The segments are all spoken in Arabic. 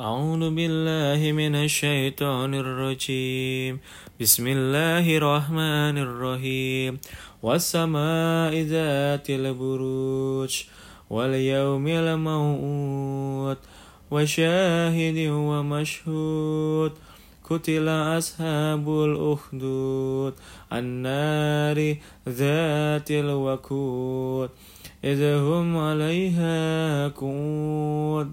أعوذ بالله من الشيطان الرجيم. بسم الله الرحمن الرحيم. والسماء ذات البروج واليوم الموعود وشاهد ومشهود. قتل أصحاب الأخدود النار ذات الوقود. إذ هم عليها قود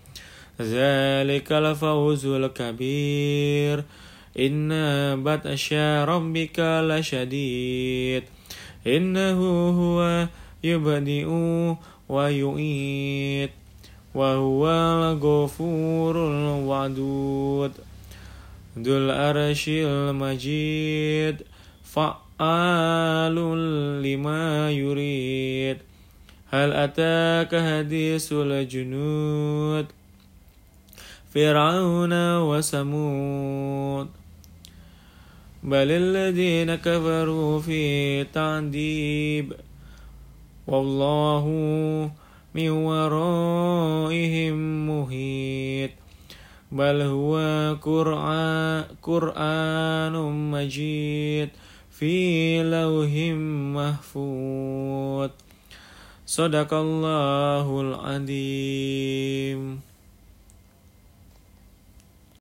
ذلك الفوز الكبير. إن بطش ربك لشديد. إنه هو يبدئ ويعيد. وهو الغفور الودود. ذو العرش المجيد. فعال لما يريد. هل أتاك حديث الجنود؟ فرعون وثمود. بل الذين كفروا في تعذيب والله من ورائهم محيط بل هو قرآن مجيد في لوح محفوظ. صدق الله العظيم.